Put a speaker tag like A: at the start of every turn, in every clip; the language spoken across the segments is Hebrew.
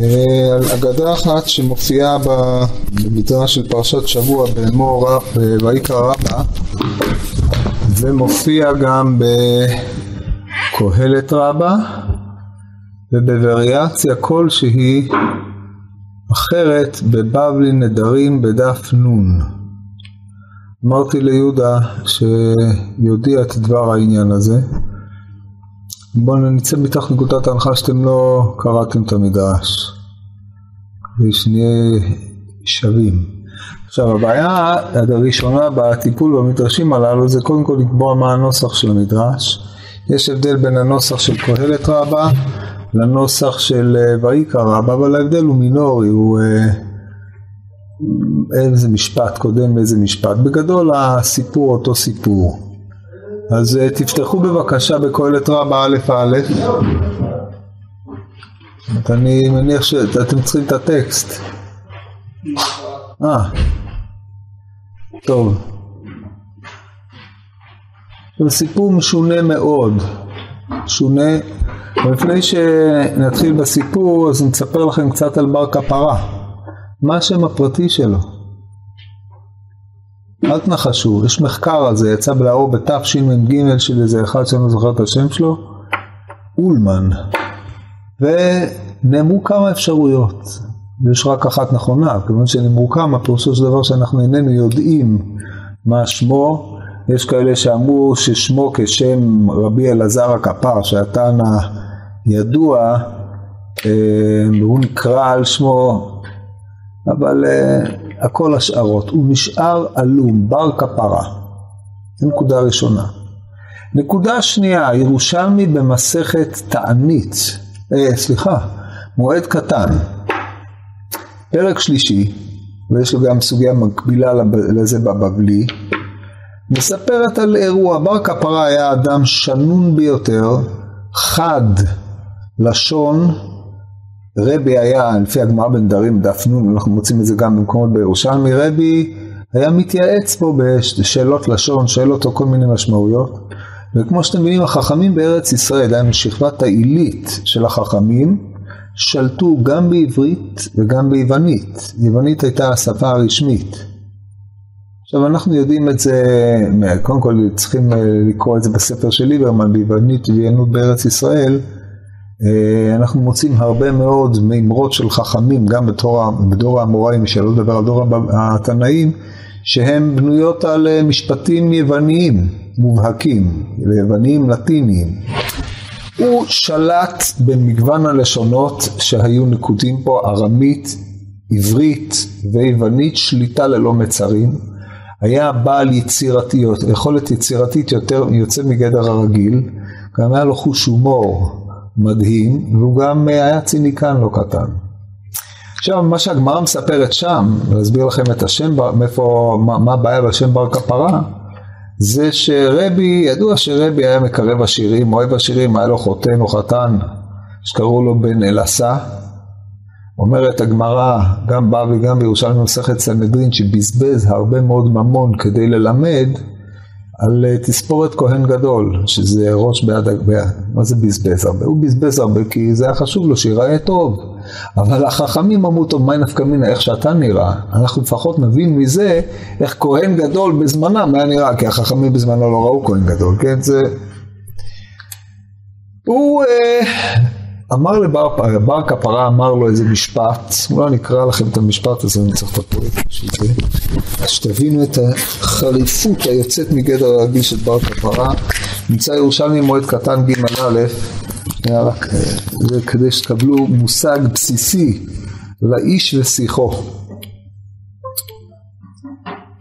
A: אה, על אגדה אחת שמופיעה במדרש של פרשת שבוע באמור ויקרא רבה ומופיע גם בקהלת רבה ובווריאציה כלשהי אחרת בבבלי נדרים בדף נ'. אמרתי ליהודה שיודיע את דבר העניין הזה. בואו נצא מתחת נקודת ההנחה שאתם לא קראתם את המדרש. ושנהיה שווים. עכשיו הבעיה הראשונה בטיפול במדרשים הללו זה קודם כל לקבוע מה הנוסח של המדרש. יש הבדל בין הנוסח של קהלת רבה לנוסח של אה, ויקרא רבה, אבל ההבדל הוא מינורי, הוא אה, איזה משפט קודם לאיזה משפט. בגדול הסיפור אותו סיפור. אז אה, תפתחו בבקשה בקהלת רבה א' א'. אני מניח שאתם צריכים את הטקסט. אה, טוב. זה סיפור משונה מאוד. שונה. ולפני שנתחיל בסיפור, אז נספר לכם קצת על בר כפרה. מה השם הפרטי שלו? אל תנחשו, יש מחקר על זה, יצא לאור בתשמ"ג של איזה אחד שאני לא זוכר את השם שלו, אולמן. ונאמרו כמה אפשרויות, ויש רק אחת נכונה, כיוון שנאמרו כמה, פירושו של דבר שאנחנו איננו יודעים מה שמו, יש כאלה שאמרו ששמו כשם רבי אלעזר הכפר, שהתן הידוע, אה, והוא נקרא על שמו, אבל אה, הכל השערות, הוא נשאר עלום, בר כפרה. זו נקודה ראשונה. נקודה שנייה, ירושלמי במסכת תענית, אה, סליחה, מועד קטן, פרק שלישי, ויש לו גם סוגיה מקבילה לזה בבבלי, מספרת על אירוע, בר כפרה היה אדם שנון ביותר, חד לשון, רבי היה, לפי הגמרא בנדרים, דף נ', אנחנו מוצאים את זה גם במקומות בירושלמי, רבי היה מתייעץ פה בשאלות לשון, שואל אותו כל מיני משמעויות. וכמו שאתם מבינים, החכמים בארץ ישראל, הם שכבת העילית של החכמים, שלטו גם בעברית וגם ביוונית. יוונית הייתה השפה הרשמית. עכשיו אנחנו יודעים את זה, קודם כל צריכים לקרוא את זה בספר של ליברמן ביוונית וביינות בארץ ישראל. אה, אנחנו מוצאים הרבה מאוד מימרות של חכמים, גם בתור, בדור האמוראים, שלא לדבר על דור התנאים, שהן בנויות על אה, משפטים יווניים מובהקים, יווניים לטיניים. הוא שלט במגוון הלשונות שהיו נקודים פה, ארמית, עברית ויוונית, שליטה ללא מצרים. היה בעל יצירתיות, יכולת יצירתית יותר יוצא מגדר הרגיל, גם היה לו חוש הומור מדהים, והוא גם היה ציניקן לא קטן. עכשיו, מה שהגמרא מספרת שם, להסביר לכם את השם, מאיפה, מה, מה הבעיה בשם בר כפרה, זה שרבי, ידוע שרבי היה מקרב עשירים, אוהב עשירים, היה לו חותן או חתן, שקראו לו בן אלעשה. אומרת הגמרא, גם בא וגם בירושלים במסכת סנהדרין, שבזבז הרבה מאוד ממון כדי ללמד על אה, תספורת כהן גדול, שזה ראש בעד, מה זה בזבז הרבה? הוא בזבז הרבה כי זה היה חשוב לו שיראה טוב. אבל החכמים אמרו, טוב, מהי נפקא מינה, איך שאתה נראה? אנחנו לפחות נבין מזה איך כהן גדול בזמנם היה נראה, כי החכמים בזמנו לא ראו כהן גדול, כן? זה... הוא... אה... אמר לבר בר כפרה אמר לו איזה משפט, אולי אני אקרא לכם את המשפט הזה, אני צריך את הפרויקט בשביל זה, אז שתבינו את החריפות היוצאת מגדר הרגיל של בר כפרה, נמצא ירושלמי מועד קטן ג' א', זה כדי שתקבלו מושג בסיסי לאיש ושיחו.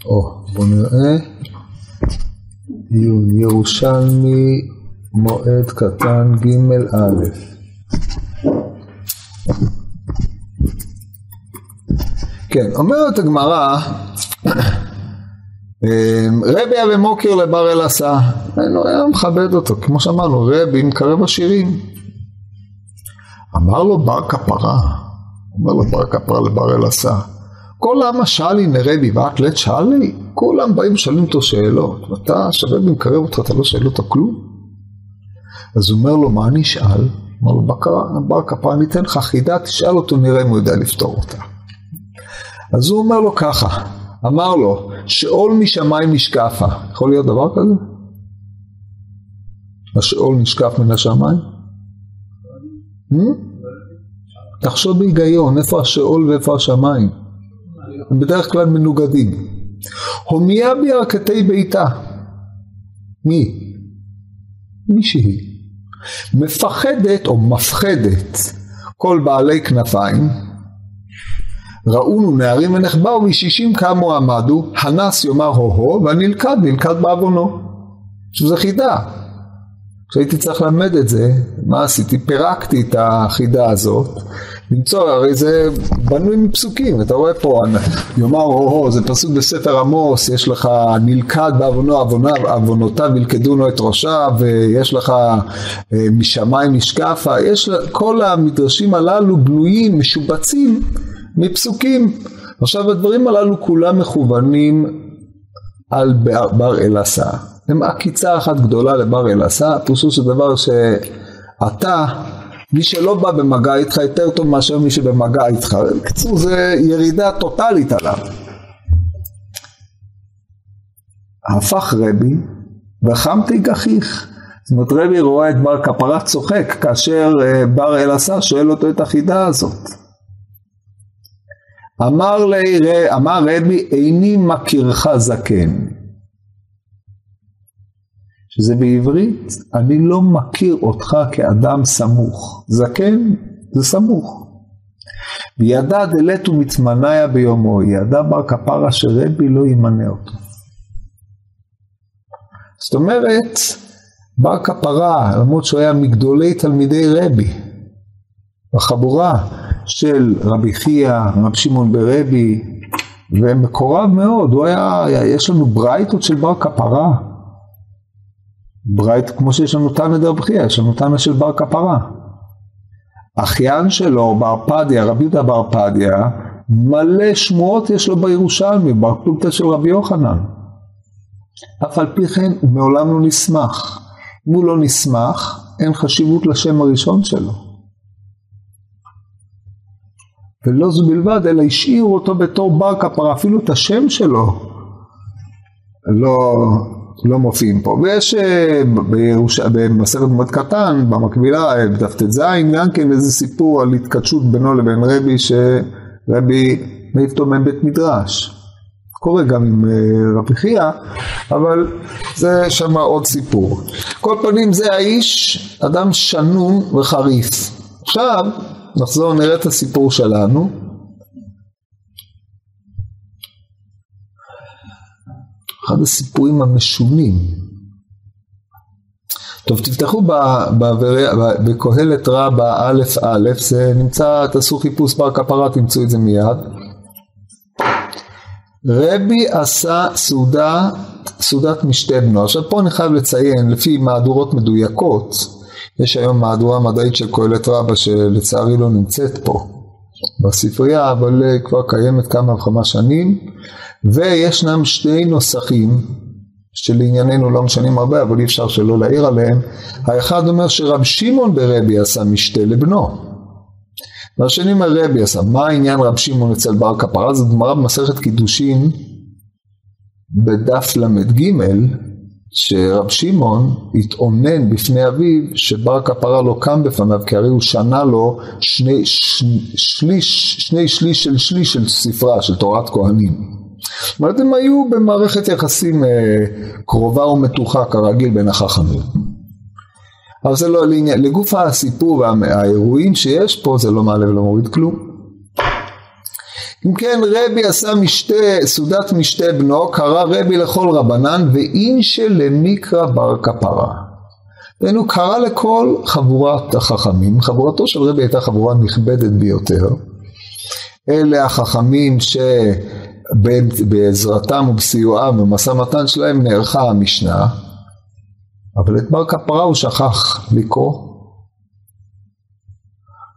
A: או, בואו נראה, ירושלמי מועד קטן ג' א' כן, אומרת הגמרא, אמ, רבי היה במוקר לבר אלעשה, הוא היה מכבד אותו, כמו שאמרנו, רבי מקרב עשירים. אמר לו בר כפרה, אומר לו בר כפרה לבר אלעשה, כל העם שאלי נרבי ואת לית שאלי, כולם באים ושואלים אותו שאלות, ואתה שווה במקרב אותך, אתה לא שואל אותו כלום? אז הוא אומר לו, מה אני אשאל? אמר לו, בר כפרה, אני אתן לך חידה, תשאל אותו, נראה אם הוא יודע לפתור אותה. אז הוא אומר לו ככה, אמר לו, שאול משמיים נשקפה. יכול להיות דבר כזה? השאול נשקף מן השמיים? Hmm? תחשוב בהיגיון, איפה השאול ואיפה השמיים? הם בדרך כלל מנוגדים. הומיה בירכתי ביתה. מי? מישהי. מפחדת או מפחדת כל בעלי כנפיים. ראונו נערים ונחבאו ושישים קמו עמדו, הנס יאמר הו-הו, והנלכד נלכד בעוונו. עכשיו זו חידה. כשהייתי צריך ללמד את זה, מה עשיתי? פירקתי את החידה הזאת, למצוא, הרי זה בנוי מפסוקים, אתה רואה פה, יאמר הו-הו, זה פסוק בספר עמוס, יש לך נלכד בעוונו עוונותיו ילכדונו את ראשה, ויש לך אה, משמיים נשקפה, יש, כל המדרשים הללו בנויים, משובצים מפסוקים. עכשיו הדברים הללו כולם מכוונים על בר אלעשה. הם עקיצה אחת גדולה לבר אלעשה, פירושו של דבר שאתה, מי שלא בא במגע איתך יותר טוב מאשר מי שבמגע איתך. בקיצור זה ירידה טוטאלית עליו. הפך רבי וחמתי גחיך. זאת אומרת רבי רואה את בר כפרה צוחק כאשר אה, בר אלעשה שואל אותו את החידה הזאת. אמר, לי, אמר רבי איני מכירך זקן שזה בעברית, אני לא מכיר אותך כאדם סמוך. זקן זה סמוך. וידע דלת ומתמניה ביומו, ידע בר כפרה שרבי לא ימנה אותו. זאת אומרת, בר כפרה, למרות שהוא היה מגדולי תלמידי רבי, בחבורה של רבי חייא, רבי שמעון ברבי, ומקורב מאוד, הוא היה, יש לנו ברייתות של בר כפרה. ברייט, כמו שיש לנו תנא דרב חייא, יש לנו תנא של בר כפרה. אחיין שלו, בר פדיה, רבי יהודה בר פדיה, מלא שמועות יש לו בירושלמי, בר פלוגתא של רבי יוחנן. אף על פי כן הוא מעולם לא נסמך. אם הוא לא נסמך, אין חשיבות לשם הראשון שלו. ולא זו בלבד, אלא השאירו אותו בתור בר כפרה, אפילו את השם שלו לא, לא מופיעים פה. ויש אה, בירוש... במסכת מאוד קטן, במקבילה, בדף ט"ז, גם כן איזה סיפור על התכתשות בינו לבין רבי, שרבי מעיף אותו מבית מדרש. קורה גם עם אה, רבי חייא, אבל זה שם עוד סיפור. כל פנים זה האיש, אדם שנון וחריף. עכשיו, נחזור נראה את הסיפור שלנו. אחד הסיפורים המשונים. טוב, תפתחו בקהלת רבה א' א', זה נמצא, תעשו חיפוש בר כפרה, תמצאו את זה מיד. רבי עשה סעודה, סעודת משתה בנו. עכשיו פה אני חייב לציין, לפי מהדורות מדויקות, יש היום מהדורה מדעית של קהלת רבה שלצערי לא נמצאת פה בספרייה, אבל אה, כבר קיימת כמה וכמה שנים. וישנם שני נוסחים שלענייננו לא משנים הרבה אבל אי אפשר שלא להעיר עליהם. האחד אומר שרב שמעון ברבי עשה משתה לבנו. והשני אומר רבי עשה. מה העניין רב שמעון אצל בר כפרה? זאת גמרא במסכת קידושין בדף ל"ג שרב שמעון התאונן בפני אביו שבר כפרה לא קם בפניו כי הרי הוא שנה לו שני, שליש, שני שליש של שליש של ספרה של תורת כהנים. זאת אומרת הם היו במערכת יחסים אה, קרובה ומתוחה כרגיל בין החכמים. אבל זה לא לעניין, לגוף הסיפור והאירועים שיש פה זה לא מעלה ולא מוריד כלום. אם כן רבי עשה משתה, סעודת משתה בנו, קרא רבי לכל רבנן ואינשה למיקרא בר כפרה. והנה קרא לכל חבורת החכמים, חבורתו של רבי הייתה חבורה נכבדת ביותר. אלה החכמים ש... בעזרתם ובסיועם ובמשא מתן שלהם נערכה המשנה, אבל את בר כפרה הוא שכח לקרוא.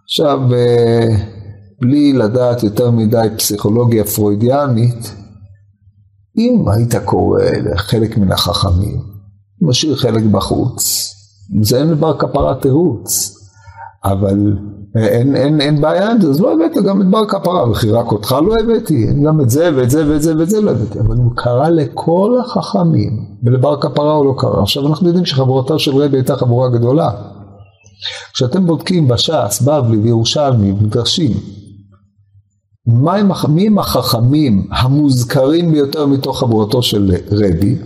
A: עכשיו, אה, בלי לדעת יותר מדי פסיכולוגיה פרוידיאנית, אם היית קורא לחלק מן החכמים, משאיר חלק בחוץ, זה אין לבר כפרה תירוץ. אבל אין, אין, אין בעיה עם זה, אז לא הבאת גם את בר כפרה, וכי רק אותך לא הבאתי, גם את זה ואת זה ואת זה ואת זה לא הבאתי, אבל הוא קרא לכל החכמים, ולבר כפרה הוא לא קרא. עכשיו אנחנו יודעים שחבורתה של רבי הייתה חבורה גדולה. כשאתם בודקים בש"ס, בבלי וירושלמי, מדרשים, מי הם החכמים המוזכרים ביותר מתוך חבורתו של רבי?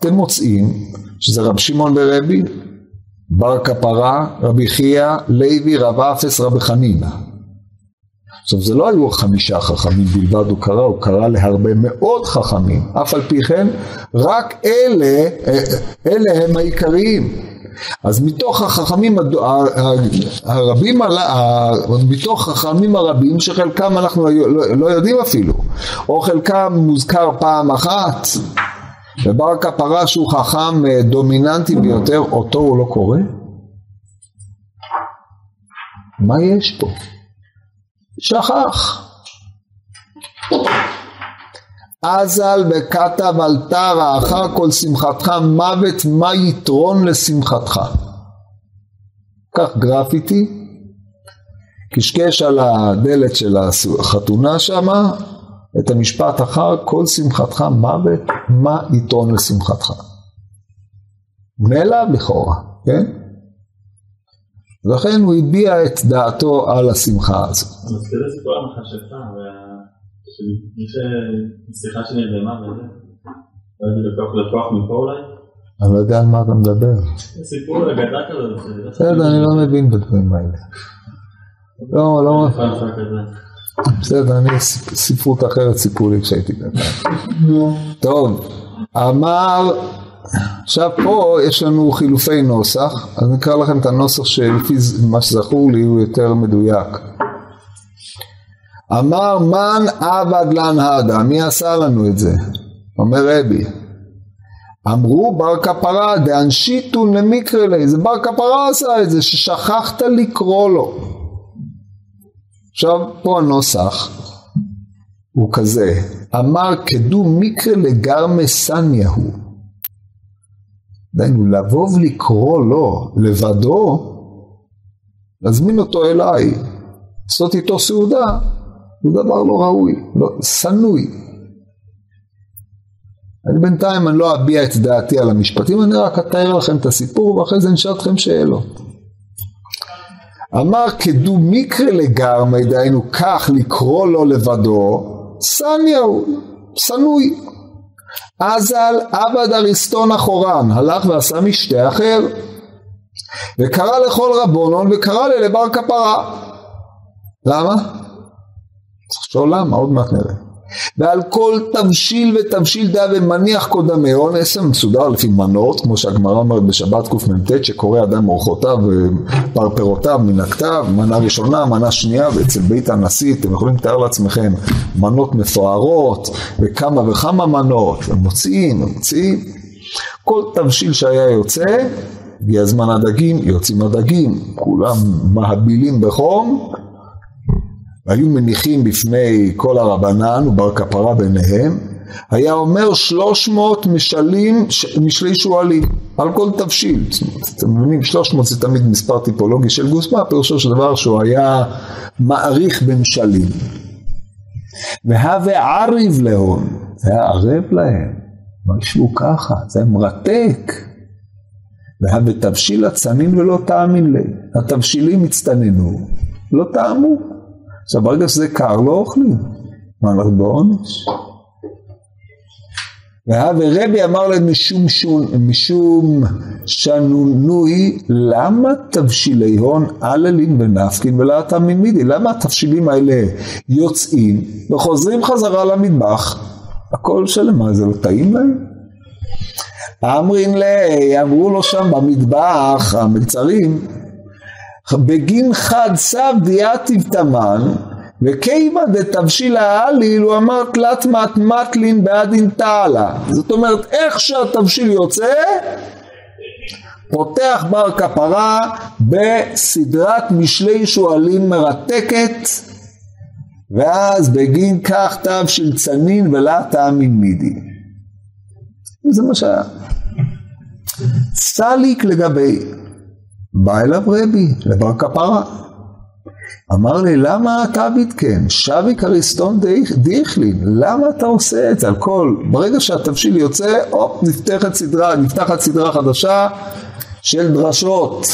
A: אתם מוצאים שזה רב שמעון ורבי, בר כפרה, רבי חייא, לוי, רב אפס, רבי חנינא. עכשיו זה לא היו חמישה חכמים בלבד הוא קרא, הוא קרא להרבה מאוד חכמים, אף על פי כן רק אלה, אלה הם העיקריים. אז מתוך החכמים הרבים, מתוך החכמים הרבים שחלקם אנחנו לא, לא יודעים אפילו, או חלקם מוזכר פעם אחת, ובר כפרה שהוא חכם אה, דומיננטי ביותר, אותו הוא לא קורא? מה יש פה? שכח. אזל וכתב על תרא אחר כל שמחתך מוות מה יתרון לשמחתך. קח גרפיטי, קשקש על הדלת של החתונה שמה, את המשפט אחר כל שמחתך מוות, מה יתרון לשמחתך? מלע לכאורה, כן? לכן הוא הביע את דעתו על השמחה הזו.
B: אז כזה סיפור המכשפה, מי ששיחה שנרדמה וזה, לא יודעת לקוח לקוח מפה אולי?
A: אני לא יודע על מה אתה מדבר.
B: סיפור אגדה כזה.
A: בסדר, אני לא מבין בדברים האלה. לא, לא. בסדר, אני ספרות אחרת סיפרו לי כשהייתי קטן. טוב, אמר, עכשיו פה יש לנו חילופי נוסח, אז נקרא לכם את הנוסח שלפי מה שזכור לי הוא יותר מדויק. אמר מן עבד לן הדה, מי עשה לנו את זה? אומר רבי. אמרו בר כפרה דאנשיתון למקרה לי, זה בר כפרה עשה את זה, ששכחת לקרוא לו. עכשיו פה הנוסח הוא כזה, אמר כדו מקרה לגרמי סניהו. דהיינו, לבוא ולקרוא לו לבדו, להזמין אותו אליי, לעשות איתו סעודה, זה דבר לא ראוי, לא, שנוי. אני בינתיים אני לא אביע את דעתי על המשפטים, אני רק אתאר לכם את הסיפור ואחרי זה נשאל אתכם שאלות. אמר כדו מקרה לגרמי, דהיינו כך לקרוא לו לבדו, סניהו, שנוי. אזל עבד אריסטון אחורן, הלך ועשה משתה אחר. וקרא לכל רבונון וקרא ללבר כפרה. למה? צריך לשאול למה, עוד מעט נראה. ועל כל תבשיל ותבשיל דעה ומניח קודמי אונס מסודר לפי מנות כמו שהגמרא אומרת בשבת קמ"ט שקורא אדם אורחותיו ופרפרותיו מן הכתב מנה ראשונה מנה שנייה ואצל בית הנשיא אתם יכולים לתאר לעצמכם מנות מפוארות וכמה וכמה מנות ומוציאים ומוציאים. כל תבשיל שהיה יוצא הגיע זמן הדגים יוצאים הדגים כולם מהבילים בחום והיו מניחים בפני כל הרבנן ובר כפרה ביניהם, היה אומר שלוש מאות משלים, משלי שועלים על כל תבשיל. אתם מבינים, שלוש מאות זה תמיד מספר טיפולוגי של גוסמה, פירושו של דבר שהוא היה מעריך במשלים. והווה עריב להון, זה היה ערב להם, לא ישבו ככה, זה מרתק. והווה תבשיל הצנין ולא תאמין לי, התבשילים הצטננו, לא טעמו. עכשיו ברגע שזה קר לא אוכלים, מה אנחנו בעונש? ורבי אמר להם משום, שון, משום שנונוי, למה תבשילי הון אללין ונפקין ולאטם מידי? למה התבשילים האלה יוצאים וחוזרים חזרה למטבח? הכל שלם, מה זה לא טעים להם? אמרין לי, אמרו לו שם במטבח, המלצרים, בגין חד סב דיאטיב תמן וכיבא דתבשיל העליל הוא אמר תלת מת מטלין בעדין תעלה. זאת אומרת איך שהתבשיל יוצא פותח בר כפרה בסדרת משלי שועלים מרתקת ואז בגין כך תבשיל צנין ולה תאמין מידי. זה מה שהיה. סליק לגבי בא אליו רבי, לבר כפרה. אמר לי, למה אתה ביטקן? שביק אריסטון דיכלין, למה אתה עושה את זה? על כל, ברגע שהתבשיל יוצא, הופ, נפתחת סדרה, נפתחת סדרה חדשה של דרשות.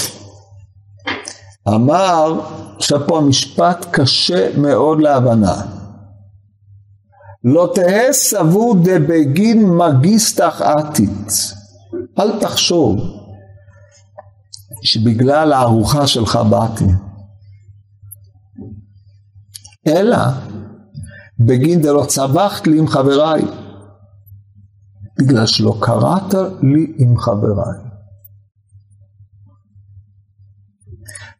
A: אמר, עכשיו פה המשפט קשה מאוד להבנה. לא תהא סבור דבגין מגיסתך עתית. אל תחשוב שבגלל הארוחה שלך באתי. אלא בגין דלא צווחת לי עם חבריי. בגלל שלא קראת לי עם חבריי.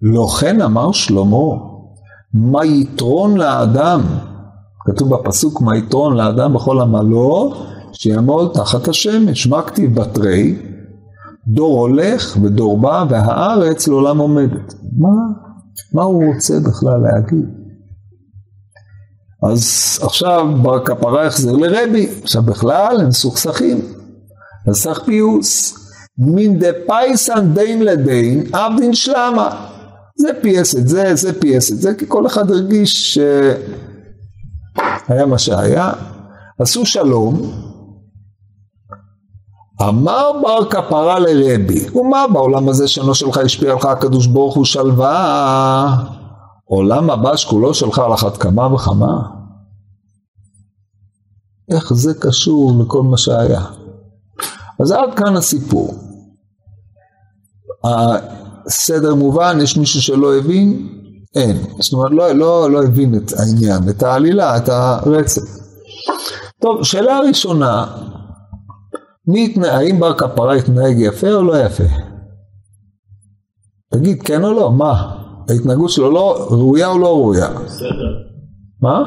A: לא כן אמר שלמה, מה יתרון לאדם, כתוב בפסוק מה יתרון לאדם בכל עמלו, שיעמוד תחת השמש. מה כתיב בתרי? דור הולך ודור בא והארץ לעולם עומדת. מה, מה הוא רוצה בכלל להגיד? אז עכשיו בר קפרא יחזיר לרבי, עכשיו בכלל הם מסוכסכים. אז צריך פיוס. מן דאפייסון דין לדין, עבדין שלמא. זה פייס את זה, זה פייס את זה, כי כל אחד הרגיש שהיה מה שהיה. עשו שלום, אמר בר קפרא לרבי, ומה בעולם הזה שאינו שלך השפיע עליך הקדוש ברוך הוא שלווה? עולם הבא שכולו שלך על אחת כמה וכמה? איך זה קשור לכל מה שהיה? אז עד כאן הסיפור. הסדר מובן, יש מישהו שלא הבין? אין. זאת אומרת, לא, לא, לא הבין את העניין, את העלילה, את הרצף. טוב, שאלה ראשונה, מי התנהג, האם בר כפרה התנהג יפה או לא יפה? תגיד כן או לא, מה? ההתנהגות שלו לא ראויה או לא ראויה? בסדר. מה?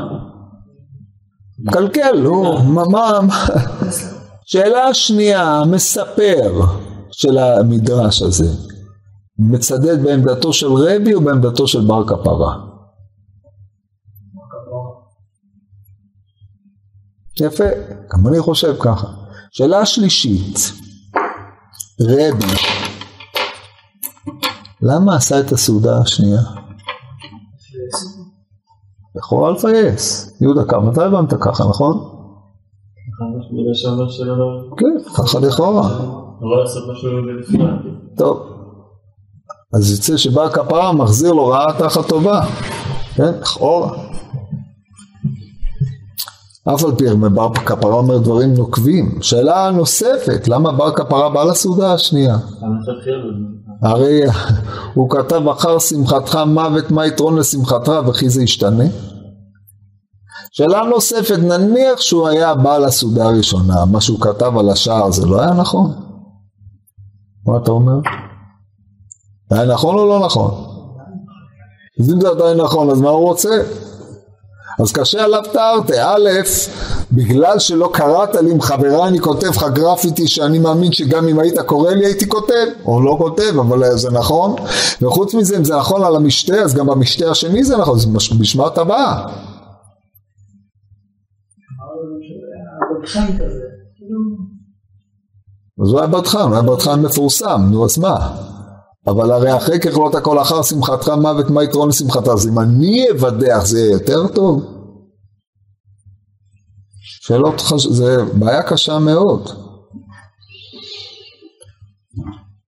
A: מקלקל, הוא, מה, מה, שאלה שנייה, מספר של המדרש הזה, מצדד בעמדתו של רבי או בעמדתו של בר כפרה? יפה, גם אני חושב ככה. שאלה שלישית, רבי, למה עשה את הסעודה השנייה? לכאורה לפייס. יהודה כמה אתה הבנת ככה, נכון? כן, ככה לכאורה. טוב. אז יצא שבא כפרה מחזיר לו רעה תחת טובה. כן, לכאורה. אף על פי בר כפרה אומר דברים נוקבים. שאלה נוספת, למה בר כפרה בא לסעודה השנייה? הרי הוא כתב אחר שמחתך מוות מה יתרון לשמחתך וכי זה ישתנה? שאלה נוספת, נניח שהוא היה בא לסעודה הראשונה, מה שהוא כתב על השער זה לא היה נכון? מה אתה אומר? היה נכון או לא נכון? אז אם זה עדיין נכון, אז מה הוא רוצה? אז קשה עליו תרתי, א', בגלל שלא קראת לי עם חברה אני כותב לך גרפיטי שאני מאמין שגם אם היית קורא לי הייתי כותב, או לא כותב, אבל זה נכון, וחוץ מזה אם זה נכון על המשתה אז גם במשתה השני זה נכון, זה בשמת הבאה. אז הוא היה בדחן, הוא היה בדחן מפורסם, נו אז מה? אבל הרי אחרי ככלות הכל אחר שמחתך מוות מה יתרון לשמחתה אז אם אני אבדח זה יהיה יותר טוב? שאלות, חש... זה בעיה קשה מאוד.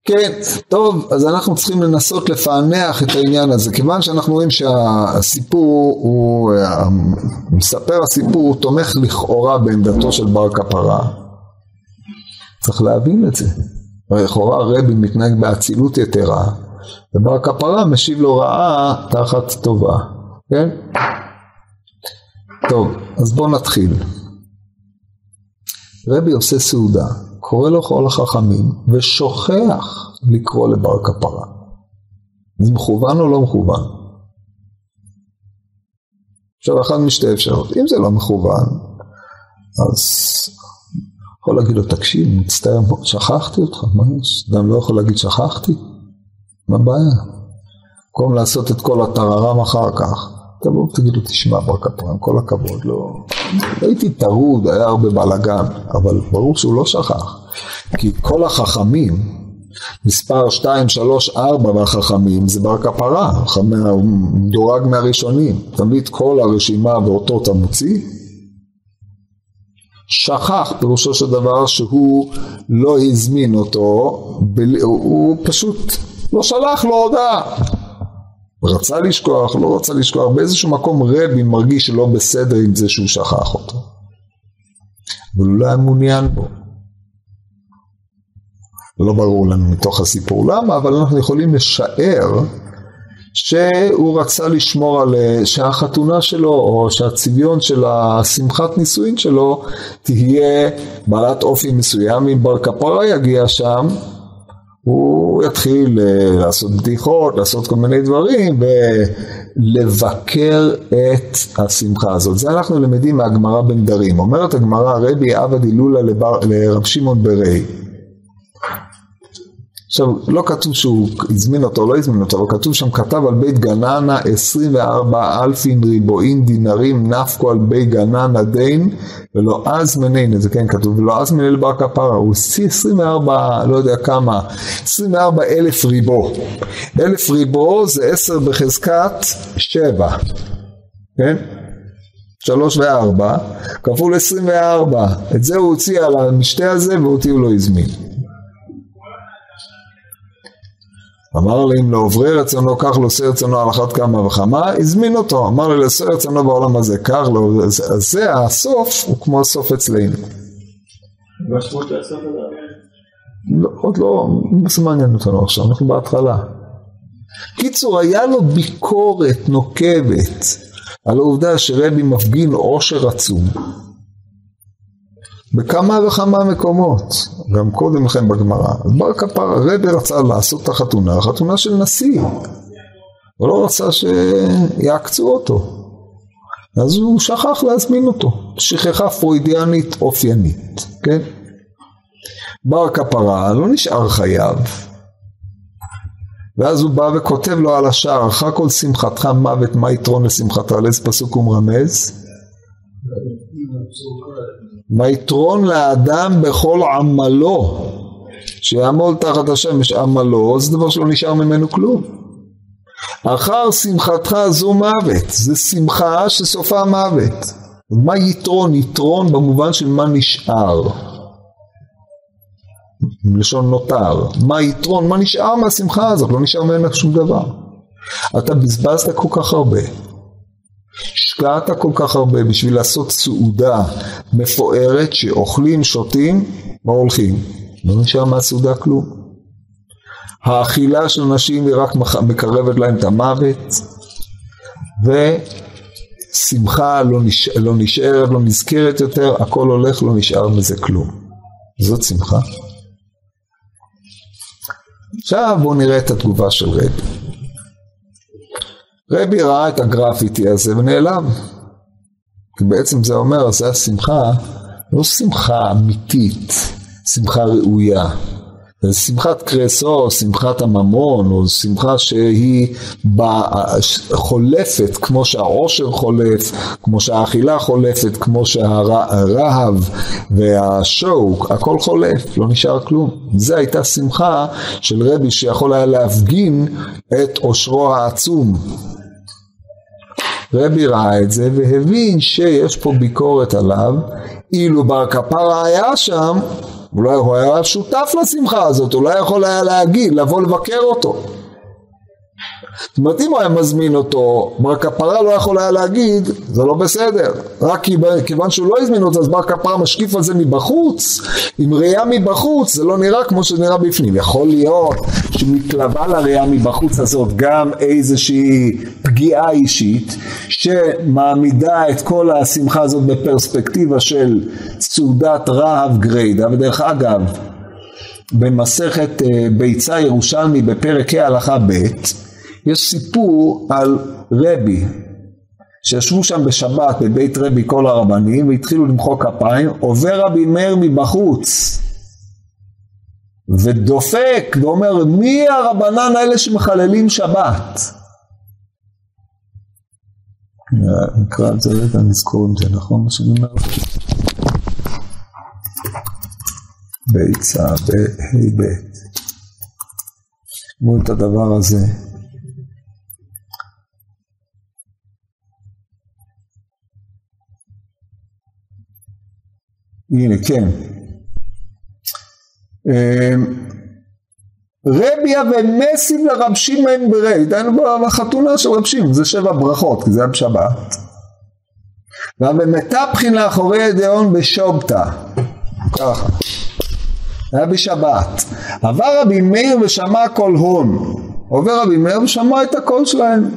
A: כן, טוב, אז אנחנו צריכים לנסות לפענח את העניין הזה, כיוון שאנחנו רואים שהסיפור הוא, מספר הסיפור הוא תומך לכאורה בעמדתו של בר כפרה. צריך להבין את זה. לכאורה הרבי מתנהג באצילות יתרה, ובר כפרה משיב לו רעה תחת טובה, כן? טוב, אז בואו נתחיל. רבי עושה סעודה, קורא לו כל החכמים, ושוכח לקרוא לבר כפרה. זה מכוון או לא מכוון? עכשיו, אחת משתי אפשרות. אם זה לא מכוון, אז יכול להגיד לו, תקשיב, מצטער שכחתי אותך, מה יש? אדם לא יכול להגיד שכחתי? מה הבעיה? במקום לעשות את כל הטררם אחר כך, תבוא ותגיד לו, תשמע בר כפרה, עם כל הכבוד, לא... הייתי טרוד, היה הרבה בלאגן, אבל ברור שהוא לא שכח. כי כל החכמים, מספר 2, 3, 4 מהחכמים זה בר כפרה, מדורג מהראשונים, תמיד כל הרשימה ואותו אתה מוציא. שכח פירושו של דבר שהוא לא הזמין אותו, הוא פשוט לא שלח לו הודעה. רצה לשכוח, לא רצה לשכוח, באיזשהו מקום רבי מרגיש שלא בסדר עם זה שהוא שכח אותו. אבל הוא לא היה מעוניין בו. לא ברור לנו מתוך הסיפור למה, אבל אנחנו יכולים לשער שהוא רצה לשמור על, שהחתונה שלו או שהצביון של השמחת נישואין שלו תהיה בעלת אופי מסוים, אם בר כפרה יגיע שם הוא יתחיל אה, לעשות בדיחות, לעשות כל מיני דברים ולבקר את השמחה הזאת. זה אנחנו למדים מהגמרא בנדרים. אומרת הגמרא רבי עבד הילולה לרב שמעון ברי עכשיו, לא כתוב שהוא הזמין אותו, לא הזמין אותו, אבל כתוב שם, כתב על בית גננה 24 אלפין ריבועין דינרים נפקו על בית גננה דין ולא אז מנין, זה כן כתוב, ולא אז מנין לבר כפרה, הוא הוציא 24, לא יודע כמה, 24 אלף ריבו. אלף ריבו זה 10 בחזקת 7, כן? שלוש וארבע, כפול עשרים וארבע, את זה הוא הוציא על המשתה הזה ואותי הוא לא הזמין. אמר לי אם לעוברי רצונו קח לו עושה רצונו על אחת כמה וכמה, הזמין אותו, אמר לי לעשה רצונו בעולם הזה, קח לו, אז זה הסוף, הוא כמו הסוף אצלנו. לא, עוד לא, מה זה מעניין אותנו עכשיו, אנחנו בהתחלה. קיצור, היה לו ביקורת נוקבת על העובדה שרבי מפגין עושר עצום. בכמה וכמה מקומות, גם קודם לכן בגמרא. אז בר כפרה, רבי רצה לעשות את החתונה, חתונה של נשיא. הוא לא רצה שיעקצו אותו. אז הוא שכח להזמין אותו. שכחה פרוידיאנית אופיינית, כן? בר כפרה לא נשאר חייב. ואז הוא בא וכותב לו על השער, אחר כל שמחתך מוות, מה יתרון לשמחתך? על איזה פסוק הוא מרמז? מה יתרון לאדם בכל עמלו, שיעמול תחת השמש עמלו, זה דבר שלא נשאר ממנו כלום. אחר שמחתך זו מוות, זה שמחה שסופה מוות. מה יתרון? יתרון במובן של מה נשאר. מלשון נותר. מה יתרון? מה נשאר מהשמחה הזאת? לא נשאר ממנה שום דבר. אתה בזבזת כל כך הרבה. השקעת כל כך הרבה בשביל לעשות סעודה מפוארת שאוכלים, שותים, מה הולכים? לא נשאר מהסעודה כלום. האכילה של נשים היא רק מקרבת להם את המוות, ושמחה לא, נש... לא נשארת, לא נזכרת יותר, הכל הולך, לא נשאר מזה כלום. זאת שמחה. עכשיו בואו נראה את התגובה של רבי. רבי ראה את הגרפיטי הזה ונעלם. בעצם זה אומר, זה השמחה, לא שמחה אמיתית, שמחה ראויה. זה שמחת קרסו, שמחת הממון, או שמחה שהיא חולפת, כמו שהעושר חולף, כמו שהאכילה חולפת, כמו שהרהב והשוק, הכל חולף, לא נשאר כלום. זו הייתה שמחה של רבי שיכול היה להפגין את עושרו העצום. רבי ראה את זה והבין שיש פה ביקורת עליו, אילו בר כפרה היה שם, אולי הוא היה שותף לשמחה הזאת, אולי יכול היה להגיד, לבוא לבקר אותו. זאת אומרת אם הוא היה מזמין אותו, בר כפרה לא יכול היה להגיד זה לא בסדר, רק כיוון שהוא לא הזמין אותו אז בר כפרה משקיף על זה מבחוץ, עם ראייה מבחוץ זה לא נראה כמו שזה נראה בפנים, יכול להיות שמתלווה לראייה מבחוץ הזאת גם איזושהי פגיעה אישית שמעמידה את כל השמחה הזאת בפרספקטיבה של סעודת רהב גריידה, ודרך אגב במסכת אה, ביצה ירושלמי בפרק ה' הלכה ב' יש סיפור על רבי שישבו שם בשבת בבית רבי כל הרבנים והתחילו למחוא כפיים, עובר רבי מאיר מבחוץ ודופק ואומר מי הרבנן האלה שמחללים שבת? נקרא את זה רגע, נזכור אם זה נכון מה שאני אומר. ביצה בה' ב' תשמעו את הדבר הזה. הנה, כן. אמ, רביה ומסים לרב שמעון ברי, דהיינו בחתונה של רב שמעון, זה שבע ברכות, כי זה היה בשבת. והבמטפחין לאחורי ידיעון בשובתא, ככה. היה בשבת. עבר רבי מאיר ושמע קול הון. עובר רבי מאיר ושמע את הקול שלהם.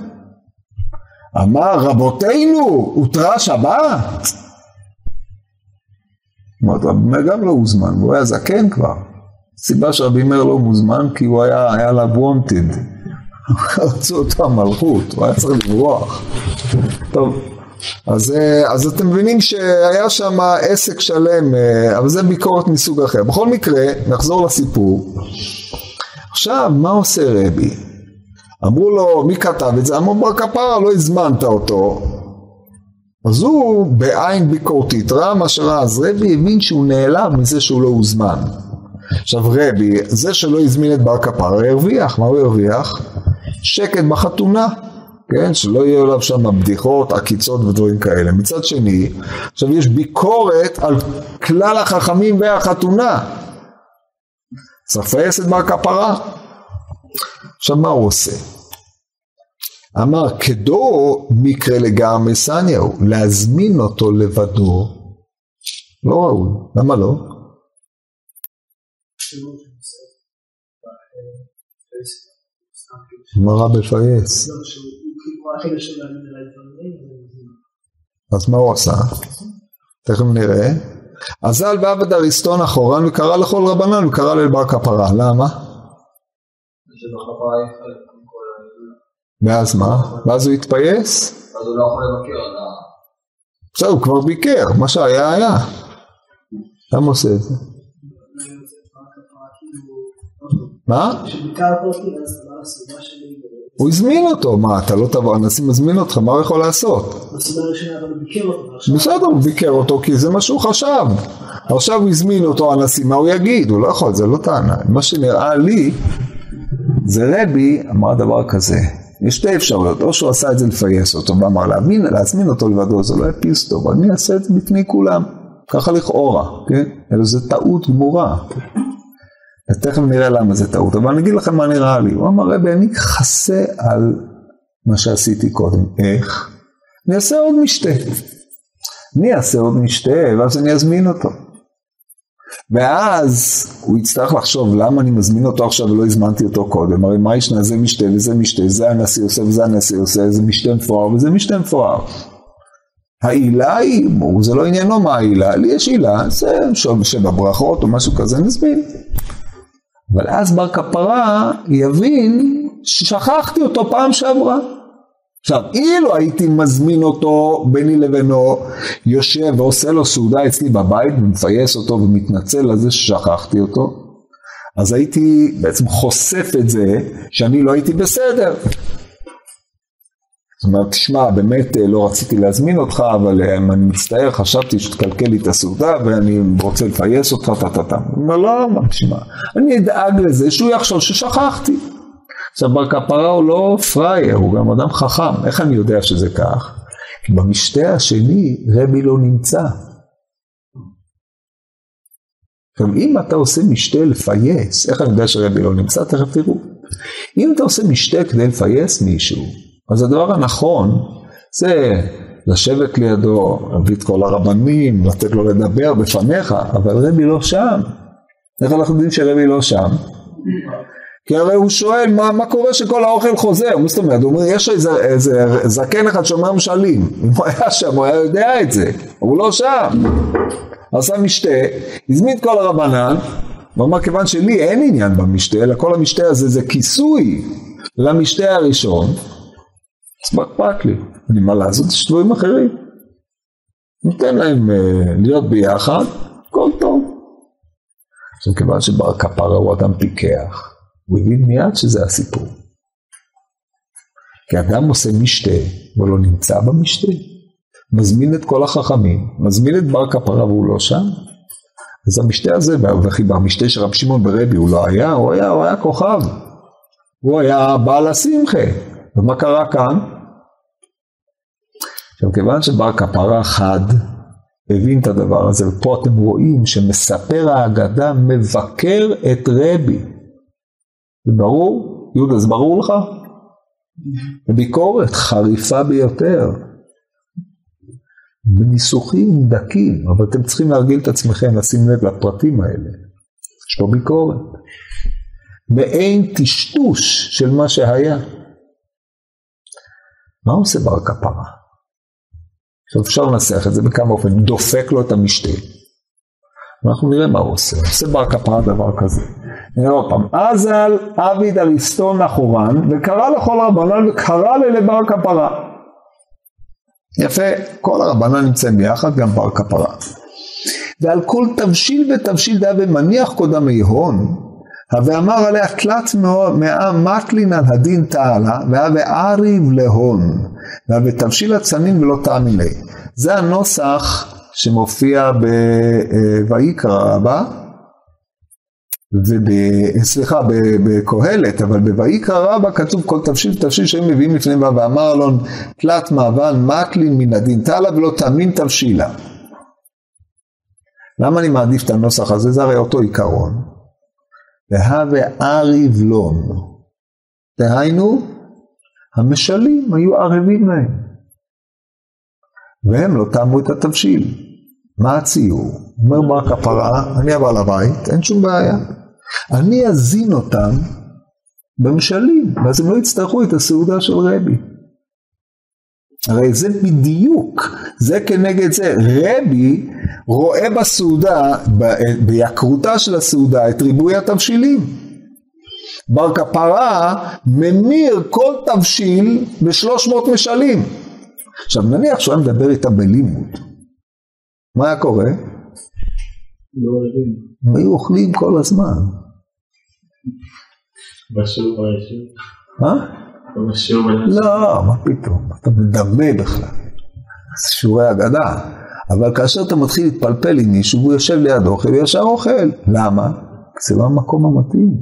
A: אמר רבותינו, הותרה שבת? אמרת, רבי מאיר גם לא הוזמן, הוא היה זקן כבר. הסיבה שרבי מאיר לא מוזמן כי הוא היה, היה לה וונטד. רצו אותו המלכות, הוא היה צריך לברוח. טוב, אז, אז אתם מבינים שהיה שם עסק שלם, אבל זה ביקורת מסוג אחר. בכל מקרה, נחזור לסיפור. עכשיו, מה עושה רבי? אמרו לו, מי כתב את זה? אמרו בר כפרה, לא הזמנת אותו. אז הוא בעין ביקורתית ראה מה שראה, אז רבי הבין שהוא נעלב מזה שהוא לא הוזמן. עכשיו רבי, זה שלא הזמין את בר כפרה הרוויח, מה הוא הרוויח? שקט בחתונה, כן? שלא יהיו עליו שם בדיחות, עקיצות ודברים כאלה. מצד שני, עכשיו יש ביקורת על כלל החכמים והחתונה. צריך לפייס את בר כפרה. עכשיו מה הוא עושה? אמר כדו מקרה לגמרי סניהו, להזמין אותו לבדו, לא ראוי, למה לא? רע בפייס? אז מה הוא עשה? תכף נראה. אזל ועבד אריסטון אחורן וקרא לכל רבנן וקרא לבר כפרה, למה? ואז מה? ואז הוא התפייס?
C: אז הוא לא יכול לבקר על ה...
A: בסדר, הוא כבר ביקר, מה שהיה היה. למה עושה את זה? מה? הוא הזמין אותו, מה אתה לא תבוא, הנשיא מזמין אותך, מה הוא יכול לעשות? בסדר, הוא ביקר אותו כי זה מה שהוא חשב. עכשיו הוא הזמין אותו הנשיא, מה הוא יגיד? הוא לא יכול, זה לא טענה. מה שנראה לי, זה רבי אמר דבר כזה, יש שתי אפשרויות, או שהוא עשה את זה לפייס אותו ואמר להבין, להזמין אותו לבדו, זה לא יפיס טוב, אני אעשה את זה בפני כולם, ככה לכאורה, כן? אלא זו טעות גמורה. אז תכף נראה למה זה טעות, אבל אני אגיד לכם מה נראה לי. הוא אמר, רבי, אני אכסה על מה שעשיתי קודם. איך? אני אעשה עוד משתה. אני אעשה עוד משתה, ואז אני אזמין אותו. ואז הוא יצטרך לחשוב למה אני מזמין אותו עכשיו ולא הזמנתי אותו קודם, הרי מה ישנה זה משתה וזה משתה, זה הנשיא עושה וזה הנשיא עושה, זה משתה מפואר וזה משתה מפואר. העילה היא, זה לא עניינו מה העילה, לי יש עילה, זה שבע ברכות או משהו כזה, נזמין. אבל אז בר כפרה יבין ששכחתי אותו פעם שעברה. עכשיו, אילו הייתי מזמין אותו ביני לבינו, יושב ועושה לו סעודה אצלי בבית ומפייס אותו ומתנצל על זה ששכחתי אותו, אז הייתי בעצם חושף את זה שאני לא הייתי בסדר. זאת אומרת, תשמע, באמת אה, לא רציתי להזמין אותך, אבל אה, אני מצטער, חשבתי שתקלקל לי את הסעודה ואני רוצה לפייס אותך, טה-טה-טה. הוא אומר, לא, מה, תשמע, אני אדאג לזה שהוא יחשוב ששכחתי. עכשיו, בר כפרה הוא לא פראייר, הוא גם אדם חכם. איך אני יודע שזה כך? כי במשתה השני רבי לא נמצא. עכשיו, אם אתה עושה משתה לפייס, איך אני יודע שרבי לא נמצא? תכף תראו. אם אתה עושה משתה כדי לפייס מישהו, אז הדבר הנכון זה לשבת לידו, להביא את כל הרבנים, לתת לו לדבר בפניך, אבל רבי לא שם. איך אנחנו יודעים שרבי לא שם? כי הרי הוא שואל מה, מה קורה שכל האוכל חוזר, מה זאת אומרת? הוא אומר יש איזה, איזה זקן אחד שאומר משלים, אם הוא היה שם הוא היה יודע את זה, הוא לא שם. עשה משתה, הזמין את כל הרבנן, ואמר כיוון שלי אין עניין במשתה, אלא כל המשתה הזה זה כיסוי למשתה הראשון, אז מה אכפת לי? אני מה לעשות? יש דברים אחרים. ניתן להם uh, להיות ביחד, הכל טוב. עכשיו כיוון שבר כפרה הוא אדם פיקח, הוא הבין מיד שזה הסיפור. כי אדם עושה משתה, והוא לא נמצא במשתה, מזמין את כל החכמים, מזמין את בר כפרה והוא לא שם, אז המשתה הזה, וכי במשתה של רב שמעון ברבי הוא לא היה, הוא היה, הוא היה כוכב. הוא היה בעל השמחה. ומה קרה כאן? עכשיו, כיוון שבר כפרה חד הבין את הדבר הזה, ופה אתם רואים שמספר האגדה מבקר את רבי. זה ברור? יהודה, זה ברור לך? ביקורת חריפה ביותר. בניסוחים דקים, אבל אתם צריכים להרגיל את עצמכם לשים לב לפרטים האלה. יש פה ביקורת. מעין טשטוש של מה שהיה. מה עושה בר כפרה? עכשיו אפשר לנסח את זה בכמה אופן, דופק לו את המשתה. אנחנו נראה מה הוא עושה, עושה בר כפרה דבר כזה. עוד פעם, אזל עביד אריסטון נחורן, וקרא לכל רבנן וקרא ללבר כפרה. יפה, כל הרבנן נמצאים ביחד, גם בר כפרה. ועל כל תבשיל ותבשיל דעה ומניח קודמי הון, ואמר עליה תלת מאה מטלין על הדין תעלה, והווה אריב להון, והווה תבשיל הצנין ולא תאמיני. זה הנוסח שמופיע בויקרא רבה, וב... סליחה, בקהלת, אבל בויקרא רבה כתוב כל תבשיל תבשיל שהם מביאים לפני בה, ואמר אלון תלת מאבן מטלין מן הדין תעלה ולא תאמין תבשילה. למה אני מעדיף את הנוסח הזה? זה הרי אותו עיקרון. והווה אריב לון. דהיינו, המשלים היו ערבים להם. והם לא טעמו את התבשיל. מה הציור? אומר בר כפרה, אני הבעל הבית, אין שום בעיה. אני אזין אותם במשלים, ואז הם לא יצטרכו את הסעודה של רבי. הרי זה בדיוק, זה כנגד זה. רבי רואה בסעודה, ביקרותה של הסעודה, את ריבוי התבשילים. בר כפרה ממיר כל תבשיל בשלוש מאות משלים. עכשיו נניח שהוא היה מדבר איתם בלימוד, מה היה קורה?
B: לא
A: היו אוכלים כל הזמן. מה? לא, מה פתאום, אתה מדמה בכלל. זה שיעורי אגדה. אבל כאשר אתה מתחיל להתפלפל עם מישהו והוא יושב ליד אוכל, ישר אוכל. למה? כי זה לא המקום המתאים.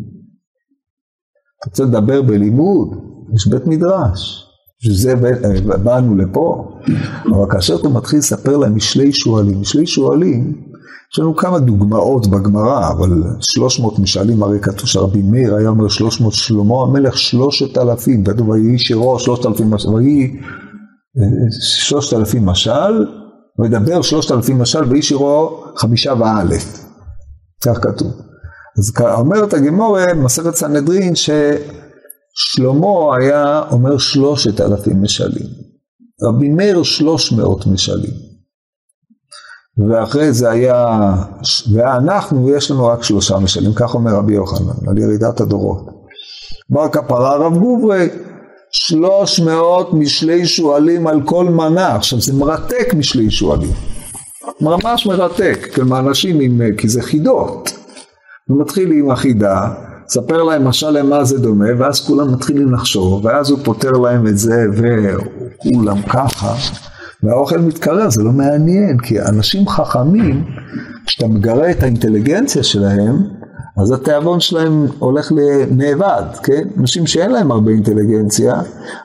A: אתה רוצה לדבר בלימוד, יש בית מדרש. בשביל זה באנו לפה. אבל כאשר אתה מתחיל לספר להם משלי שועלים, משלי שועלים, יש לנו כמה דוגמאות בגמרא, אבל 300 משאלים, הרי כתוב שרבי מאיר היה אומר 300, שלמה המלך 3,000, כתוב ויהי שירו 3,000 משל, ויהי 3,000 משל, וידבר 3,000 משל, ויהי שירו חמישה ואלף, כך כתוב. אז אומרת הגמורה, מסכת סנהדרין, ששלמה היה אומר 3,000 משלים, רבי מאיר 300 משלים. ואחרי זה היה, ואנחנו, יש לנו רק שלושה משלים, כך אומר רבי יוחנן, על ירידת הדורות. בר כפרה רב גוברי, שלוש מאות משלי שועלים על כל מנה, עכשיו זה מרתק משלי שועלים, ממש מרתק, כלומר אנשים עם, כי זה חידות, הוא מתחיל עם החידה, ספר להם משל למה זה דומה, ואז כולם מתחילים לחשוב, ואז הוא פותר להם את זה, וכולם ככה. והאוכל מתקרר, זה לא מעניין, כי אנשים חכמים, כשאתה מגרה את האינטליגנציה שלהם, אז התיאבון שלהם הולך לנאבד, כן? אנשים שאין להם הרבה אינטליגנציה,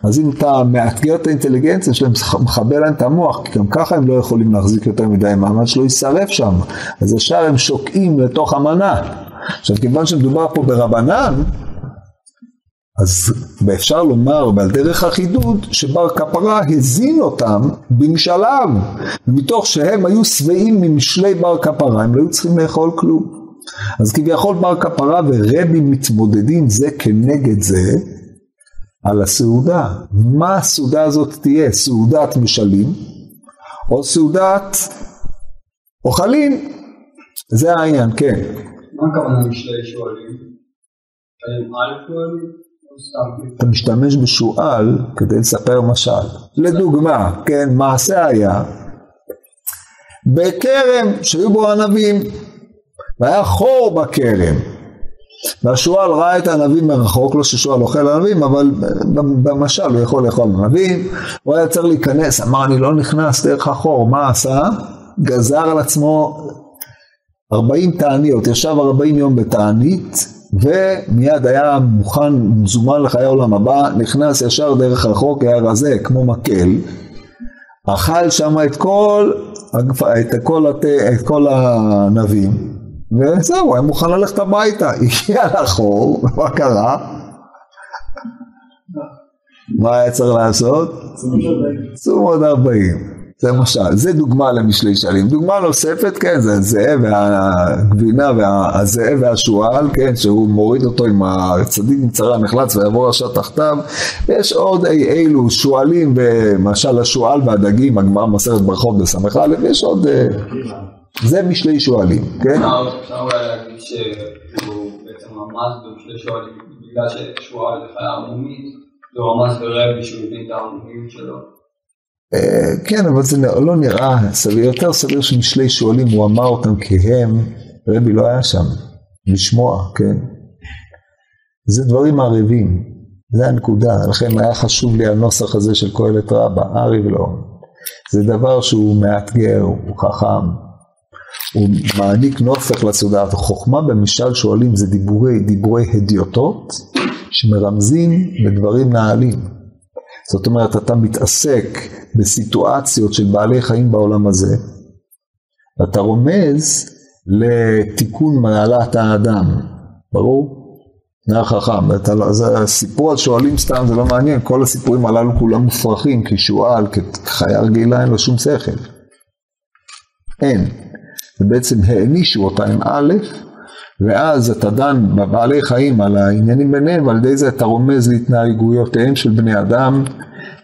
A: אז אם אתה מאתגר את האינטליגנציה שלהם, מכבה להם את המוח, כי גם ככה הם לא יכולים להחזיק יותר מדי מעמד שלא יישרף שם, אז ישר הם שוקעים לתוך המנה. עכשיו, כיוון שמדובר פה ברבנן, אז אפשר לומר ועל דרך החידוד שבר כפרה הזין אותם במשאליו ומתוך שהם היו שבעים ממשלי בר כפרה הם לא היו צריכים לאכול כלום. אז כביכול בר כפרה ורבי מתמודדים זה כנגד זה על הסעודה. מה הסעודה הזאת תהיה? סעודת משלים או סעודת אוכלים? זה העניין כן.
C: מה הכוונה משלי שואלים?
A: אתה משתמש בשועל כדי לספר משל. לדוגמה, כן, מעשה היה בכרם שהיו בו ענבים, והיה חור בכרם. והשועל ראה את הענבים מרחוק, לא ששועל אוכל ענבים, אבל במשל הוא יכול לאכול ענבים, הוא היה צריך להיכנס, אמר אני לא נכנס דרך החור, מה עשה? גזר על עצמו 40 תעניות, ישב 40 יום בתענית, ומיד היה מוכן, מזומן לחיי העולם הבא, נכנס ישר דרך רחוק, היה רזה כמו מקל, אכל שם את כל, את כל, הת... את כל הענבים, וזהו, היה מוכן ללכת הביתה, הגיע לחור, מה קרה? מה היה צריך לעשות? צום עוד ארבעים. זה משל, זה דוגמה למשלי שלים. דוגמה נוספת, כן, זה הזאב והגבינה והזאב והשועל, כן, שהוא מוריד אותו עם הצדיק מצרה נחלץ ויבוא רשע תחתיו. יש עוד אי אילו שועלים, במשל השועל והדגים, הגמרא מסרת ברכות בס"א, ויש עוד, אה, זה משלי שועלים, כן?
C: אפשר אולי להגיד שהוא בעצם רמז במשלי שועלים, בגלל ששועל חיה ערמומית, הוא רמז ברבי שהוא הבין את הערמומיות שלו.
A: אה, כן, אבל זה לא נראה סביר, יותר סביר שמשלי שואלים, הוא אמר אותם כהם, רבי לא היה שם, לשמוע, כן? זה דברים ערבים, זה הנקודה, לכן היה חשוב לי הנוסח הזה של קהלת רבה, ארי ולא. זה דבר שהוא מאתגר, הוא חכם, הוא מעניק נופך לסעודה, החוכמה במשל שואלים זה דיבורי, דיבורי הדיוטות, שמרמזים לדברים נעלים. זאת אומרת, אתה מתעסק בסיטואציות של בעלי חיים בעולם הזה, ואתה רומז לתיקון מעלת האדם, ברור? זה החכם, לא, הסיפור על שואלים סתם זה לא מעניין, כל הסיפורים הללו כולם מופרכים, כי שועל, כחיה רגילה אין לו שום שכל. אין. ובעצם הענישו אותה עם א', ואז אתה דן בבעלי חיים על העניינים ביניהם, ועל ידי זה אתה רומז להתנהגויותיהם של בני אדם,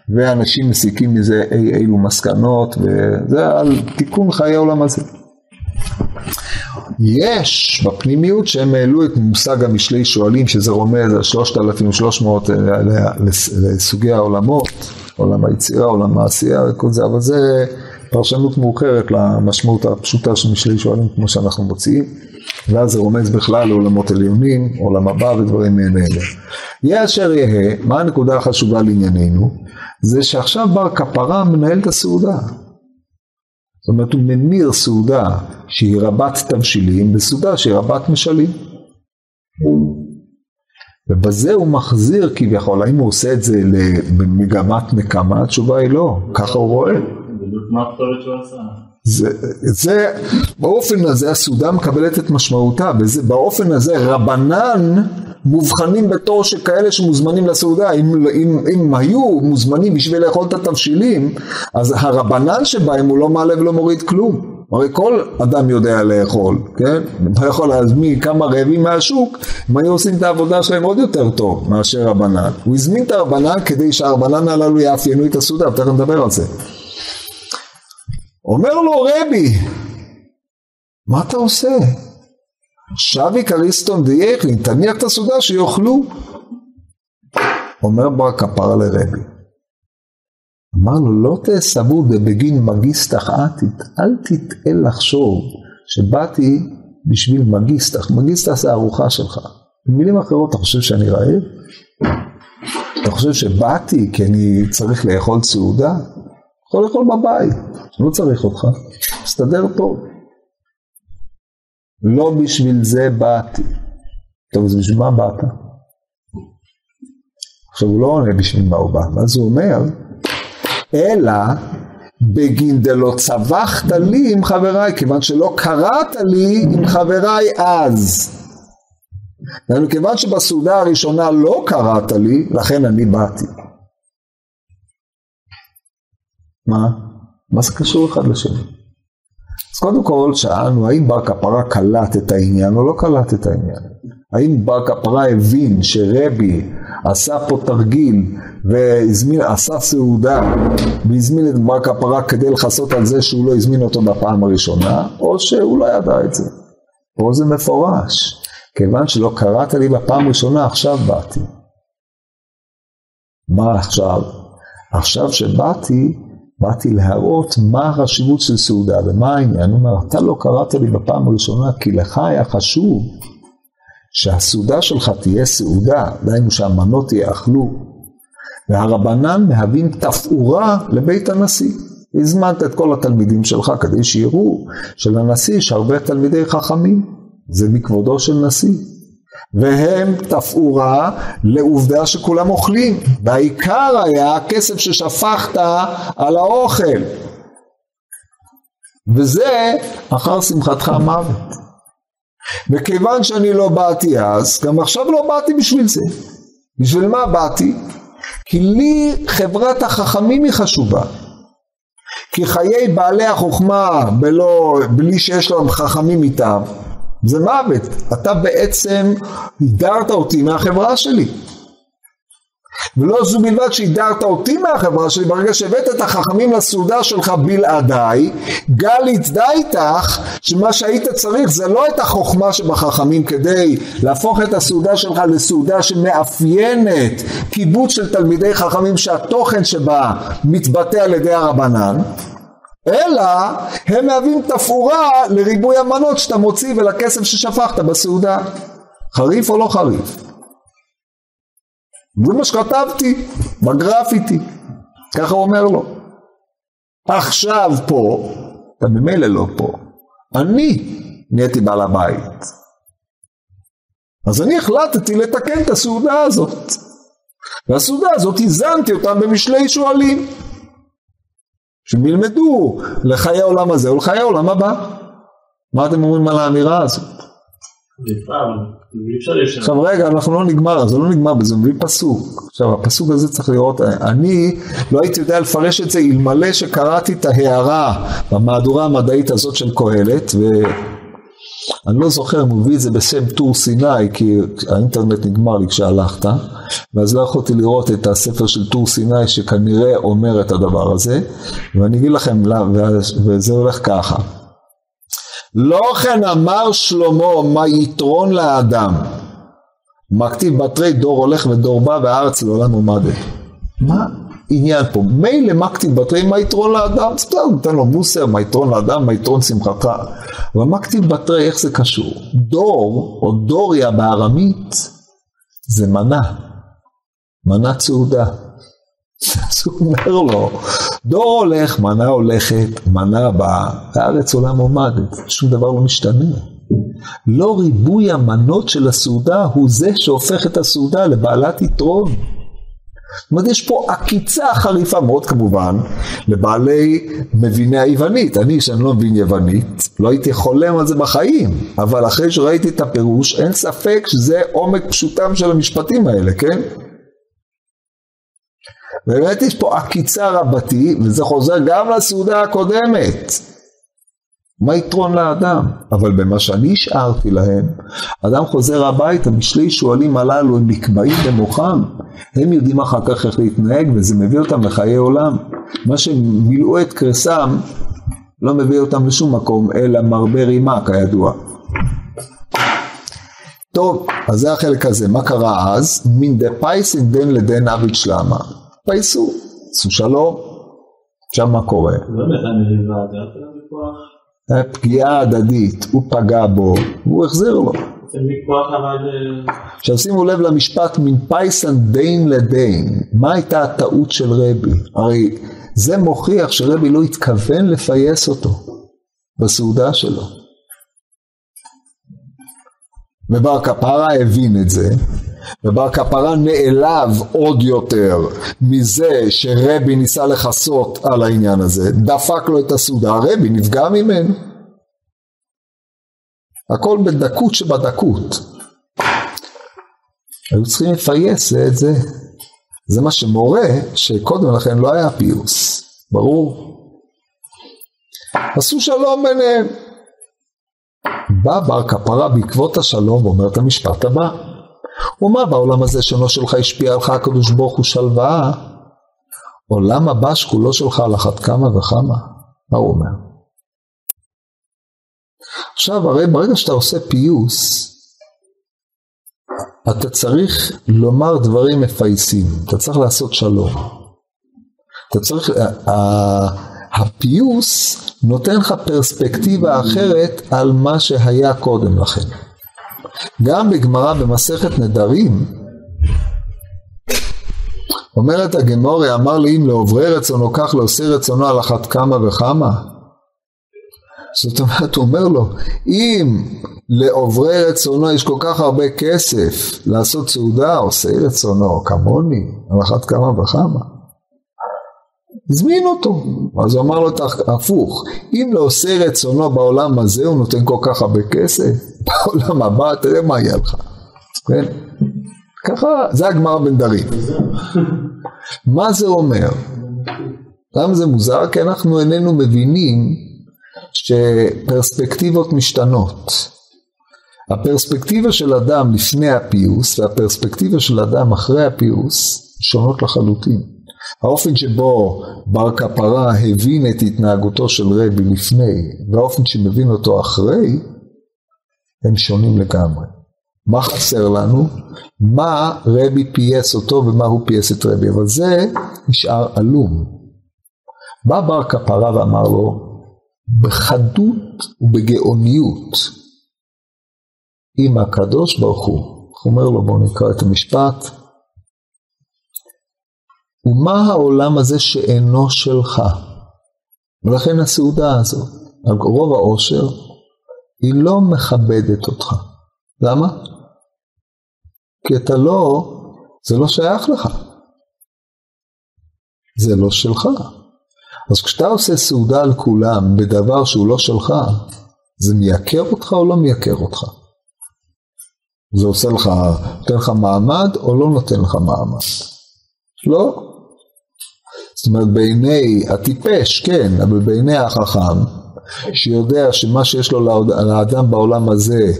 A: ואנשים מסיקים מזה אי אילו מסקנות, וזה על תיקון חיי העולם הזה. יש בפנימיות שהם העלו את מושג המשלי שואלים, שזה רומז על 3,300 אה, לסוגי העולמות, עולם היצירה, עולם העשייה וכל זה, אבל זה פרשנות מאוחרת למשמעות הפשוטה של משלי שואלים כמו שאנחנו מוציאים. ואז זה רומז בכלל לעולמות עליונים, עולם הבא ודברים מעין אלה. יהיה אשר יהא, מה הנקודה החשובה לענייננו? זה שעכשיו בר כפרה מנהל את הסעודה. זאת אומרת, הוא ממיר סעודה שהיא רבת תבשילים בסעודה שהיא רבת משלים. ובזה הוא מחזיר כביכול, האם הוא עושה את זה במגמת נקמה? התשובה היא לא, ככה הוא רואה.
B: מה הפטורת שהוא עשה?
A: זה, זה, באופן הזה הסעודה מקבלת את משמעותה, וזה, באופן הזה רבנן מובחנים בתור שכאלה שמוזמנים לסעודה, אם, אם, אם היו מוזמנים בשביל לאכול את התבשילים, אז הרבנן שבהם הוא לא מעלה ולא מוריד כלום. הרי כל אדם יודע לאכול, כן? אתה יכול להזמין כמה רעבים מהשוק, הם היו עושים את העבודה שלהם עוד יותר טוב מאשר רבנן. הוא הזמין את הרבנן כדי שהרבנן הללו יאפיינו את הסעודה, תכף נדבר על זה. אומר לו רבי, מה אתה עושה? שבי קריסטון דייכלין, תניח את הסעודה שיאכלו. אומר בר כפרה לרבי. אמר לו, לא תעשבו בגין מגיסתך עתית, אל תטעה לחשוב שבאתי בשביל מגיסתך, מגיסתך זה ארוחה שלך. במילים אחרות, אתה חושב שאני רעב? אתה חושב שבאתי כי אני צריך לאכול סעודה? יכול לאכול בבית, לא צריך אותך, מסתדר טוב. לא בשביל זה באתי. טוב, אז בשביל מה באת? עכשיו הוא לא עונה בשביל מה הוא בא, ואז הוא אומר, אלא בגין דלא צווחת לי עם חבריי, כיוון שלא קראת לי עם חבריי אז. כיוון שבסעודה הראשונה לא קראת לי, לכן אני באתי. מה? מה זה קשור אחד לשני? אז קודם כל שאלנו האם בר כפרה קלט את העניין או לא קלט את העניין. האם בר כפרה הבין שרבי עשה פה תרגיל ועשה סעודה והזמין את בר כפרה כדי לכסות על זה שהוא לא הזמין אותו בפעם הראשונה, או שהוא לא ידע את זה. פה זה מפורש. כיוון שלא קראת לי בפעם הראשונה, עכשיו באתי. מה עכשיו? עכשיו שבאתי, באתי להראות מה החשיבות של סעודה ומה העניין. הוא אומר, אתה לא קראת לי בפעם הראשונה כי לך היה חשוב שהסעודה שלך תהיה סעודה, דהיינו שהמנות יאכלו, והרבנן מהווים תפאורה לבית הנשיא. הזמנת את כל התלמידים שלך כדי שיראו שלנשיא יש הרבה תלמידי חכמים, זה מכבודו של נשיא. והם תפאורה לעובדה שכולם אוכלים, והעיקר היה הכסף ששפכת על האוכל. וזה אחר שמחתך המוות. וכיוון שאני לא באתי אז, גם עכשיו לא באתי בשביל זה. בשביל מה באתי? כי לי חברת החכמים היא חשובה. כי חיי בעלי החוכמה בלא, בלי שיש להם חכמים איתם, זה מוות. אתה בעצם הדרת אותי מהחברה שלי. ולא זו בלבד שהדרת אותי מהחברה שלי, ברגע שהבאת את החכמים לסעודה שלך בלעדיי, גל יצדע איתך שמה שהיית צריך זה לא את החוכמה שבחכמים כדי להפוך את הסעודה שלך לסעודה שמאפיינת קיבוץ של תלמידי חכמים שהתוכן שבה מתבטא על ידי הרבנן, אלא הם מהווים תפאורה לריבוי המנות שאתה מוציא ולכסף ששפכת בסעודה. חריף או לא חריף? זה מה שכתבתי בגרפיטי, ככה הוא אומר לו. עכשיו פה, אתה ממילא לא פה, אני נהייתי בעל הבית. אז אני החלטתי לתקן את הסעודה הזאת. והסעודה הזאת, הזנתי אותם במשלי שועלים. שהם ילמדו לחיי העולם הזה ולחיי העולם הבא. מה אתם אומרים על האמירה הזאת? עכשיו רגע, אנחנו לא נגמר, זה לא נגמר בזה, מביא פסוק. עכשיו הפסוק הזה צריך לראות, אני לא הייתי יודע לפרש את זה אלמלא שקראתי את ההערה במהדורה המדעית הזאת של קהלת, ואני לא זוכר אם הוא מביא את זה בשם טור סיני, כי האינטרנט נגמר לי כשהלכת, ואז לא יכולתי לראות את הספר של טור סיני שכנראה אומר את הדבר הזה, ואני אגיד לכם, וזה הולך ככה. לא כן אמר שלמה מה יתרון לאדם. מכתיב בתרי דור הולך ודור בא והארץ לעולם עומדת. מה עניין פה. מילא מה כתיב בתרי מה יתרון לאדם בסדר ניתן לו מוסר מה יתרון לאדם מה יתרון שמחתך אבל מה כתיב בתרי איך זה קשור? דור או דוריה בארמית זה מנה. מנה צעודה אז הוא אומר לו, דור הולך, מנה הולכת, מנה באה, והארץ עולם עומדת, שום דבר לא משתנה. לא ריבוי המנות של הסעודה הוא זה שהופך את הסעודה לבעלת יתרון. זאת אומרת, יש פה עקיצה חריפה מאוד כמובן לבעלי מביני היוונית. אני, שאני לא מבין יוונית, לא הייתי חולם על זה בחיים, אבל אחרי שראיתי את הפירוש, אין ספק שזה עומק פשוטם של המשפטים האלה, כן? באמת יש פה עקיצה רבתי, וזה חוזר גם לסעודה הקודמת. מה יתרון לאדם? אבל במה שאני השארתי להם, אדם חוזר הביתה, משלי שועלים הללו הם נקבעים במוחם, הם יודעים אחר כך איך להתנהג וזה מביא אותם לחיי עולם. מה שהם מילאו את קרסם לא מביא אותם לשום מקום, אלא מרבה רימה כידוע. טוב, אז זה החלק הזה. מה קרה אז? מן דפייסין דן לדן אביד שלמה. פייסו, עשו שלום, עכשיו מה קורה? פגיעה הדדית, הוא פגע בו, והוא החזיר לו. עכשיו שימו לב למשפט מן פייסן דין לדין, מה הייתה הטעות של רבי? הרי זה מוכיח שרבי לא התכוון לפייס אותו בסעודה שלו. ובר כפרה הבין את זה, ובר כפרה נעלב עוד יותר מזה שרבי ניסה לכסות על העניין הזה, דפק לו את הסעודה, רבי נפגע ממנו. הכל בדקות שבדקות. היו צריכים לפייס את זה. זה מה שמורה שקודם לכן לא היה פיוס, ברור. עשו שלום ביניהם. בא בר כפרה בעקבות השלום ואומר את המשפט הבא. ומה בעולם הזה שאינו שלך השפיע עליך הקדוש ברוך הוא שלווה? עולם הבא שכולו שלך על אחת כמה וכמה. מה הוא אומר? עכשיו הרי ברגע שאתה עושה פיוס, אתה צריך לומר דברים מפייסים, אתה צריך לעשות שלום. אתה צריך, הפיוס נותן לך פרספקטיבה אחרת על מה שהיה קודם לכן. גם בגמרא במסכת נדרים, אומרת הגמורי, אמר לי אם לעוברי רצונו כך לעושה רצונו על אחת כמה וכמה. זאת אומרת, הוא אומר לו, אם לעוברי רצונו יש כל כך הרבה כסף לעשות סעודה, עושי רצונו, כמוני, על אחת כמה וכמה, הזמין אותו. אז הוא אמר לו את ההפוך, אם לעושה רצונו בעולם הזה הוא נותן כל כך הרבה כסף, בעולם הבא תראה מה יהיה לך. כן? ככה, זה הגמר בן דרים. מה זה אומר? למה זה מוזר? כי אנחנו איננו מבינים שפרספקטיבות משתנות. הפרספקטיבה של אדם לפני הפיוס והפרספקטיבה של אדם אחרי הפיוס שונות לחלוטין. האופן שבו בר קפרא הבין את התנהגותו של רבי לפני והאופן שמבין אותו אחרי הם שונים לגמרי. מה חסר לנו? מה רבי פייס אותו ומה הוא פייס את רבי, אבל זה נשאר עלום. בא בר כפרה ואמר לו, בחדות ובגאוניות עם הקדוש ברוך הוא. הוא אומר לו, בואו נקרא את המשפט. ומה העולם הזה שאינו שלך? ולכן הסעודה הזאת, על רוב העושר, היא לא מכבדת אותך. למה? כי אתה לא, זה לא שייך לך. זה לא שלך. אז כשאתה עושה סעודה על כולם בדבר שהוא לא שלך, זה מייקר אותך או לא מייקר אותך? זה עושה לך, נותן לך מעמד או לא נותן לך מעמד? לא. זאת אומרת בעיני הטיפש, כן, אבל בעיני החכם, שיודע שמה שיש לו לאדם בעולם הזה,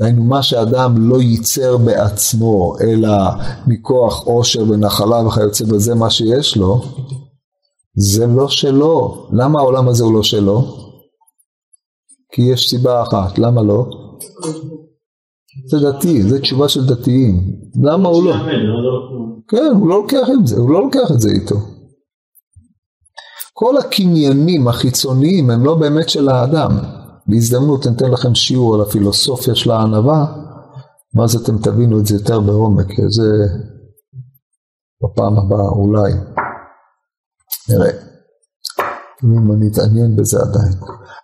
A: דהיינו מה שאדם לא ייצר בעצמו, אלא מכוח עושר ונחלה וכיוצא בזה מה שיש לו, זה לא שלו. למה העולם הזה הוא לא שלו? כי יש סיבה אחת, למה לא? זה דתי, זה תשובה של דתיים. למה הוא לא? כן, הוא לא לוקח את זה, הוא לא לוקח את זה איתו. כל הקניינים החיצוניים הם לא באמת של האדם. בהזדמנות אני לכם שיעור על הפילוסופיה של הענווה, ואז אתם תבינו את זה יותר בעומק, זה בפעם הבאה אולי. נראה. אם אני אתעניין בזה עדיין.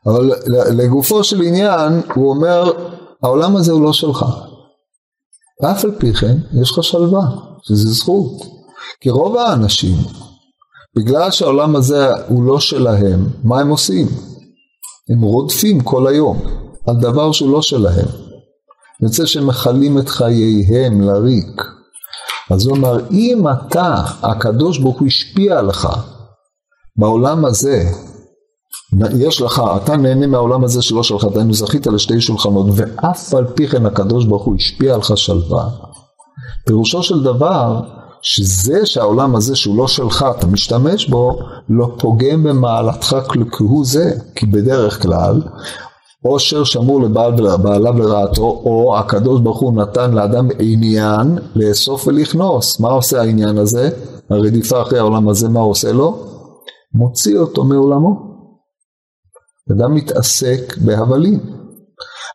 A: אבל לגופו של עניין, הוא אומר, העולם הזה הוא לא שלך. ואף על פי כן, יש לך שלווה, שזה זכות. כי רוב האנשים, בגלל שהעולם הזה הוא לא שלהם, מה הם עושים? הם רודפים כל היום על דבר שהוא לא שלהם. יוצא שהם מכלים את חייהם לריק. אז הוא אמר, אם אתה, הקדוש ברוך הוא השפיע עליך, בעולם הזה, יש לך, אתה נהנה מהעולם הזה שלא שלך, דהיינו זכית לשתי שולחנות, ואף על פי כן הקדוש ברוך הוא השפיע עליך שלווה. פירושו של דבר, שזה שהעולם הזה שהוא לא שלך, אתה משתמש בו, לא פוגם במעלתך כהוא זה, כי בדרך כלל, עושר שמור לבעליו לרעתו, או הקדוש ברוך הוא נתן לאדם עניין לאסוף ולכנוס. מה עושה העניין הזה? הרדיפה אחרי העולם הזה, מה עושה לו? מוציא אותו מעולמו. אדם מתעסק בהבלים.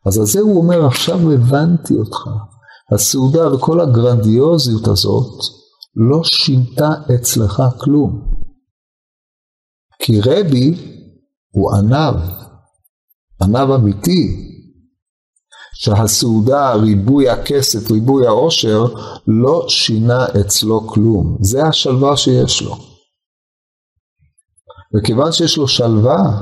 A: אז על זה הוא אומר, עכשיו הבנתי אותך. הסעודה וכל הגרנדיוזיות הזאת לא שינתה אצלך כלום. כי רבי הוא ענב, ענב אמיתי, שהסעודה, ריבוי הכסף, ריבוי העושר, לא שינה אצלו כלום. זה השלווה שיש לו. וכיוון שיש לו שלווה,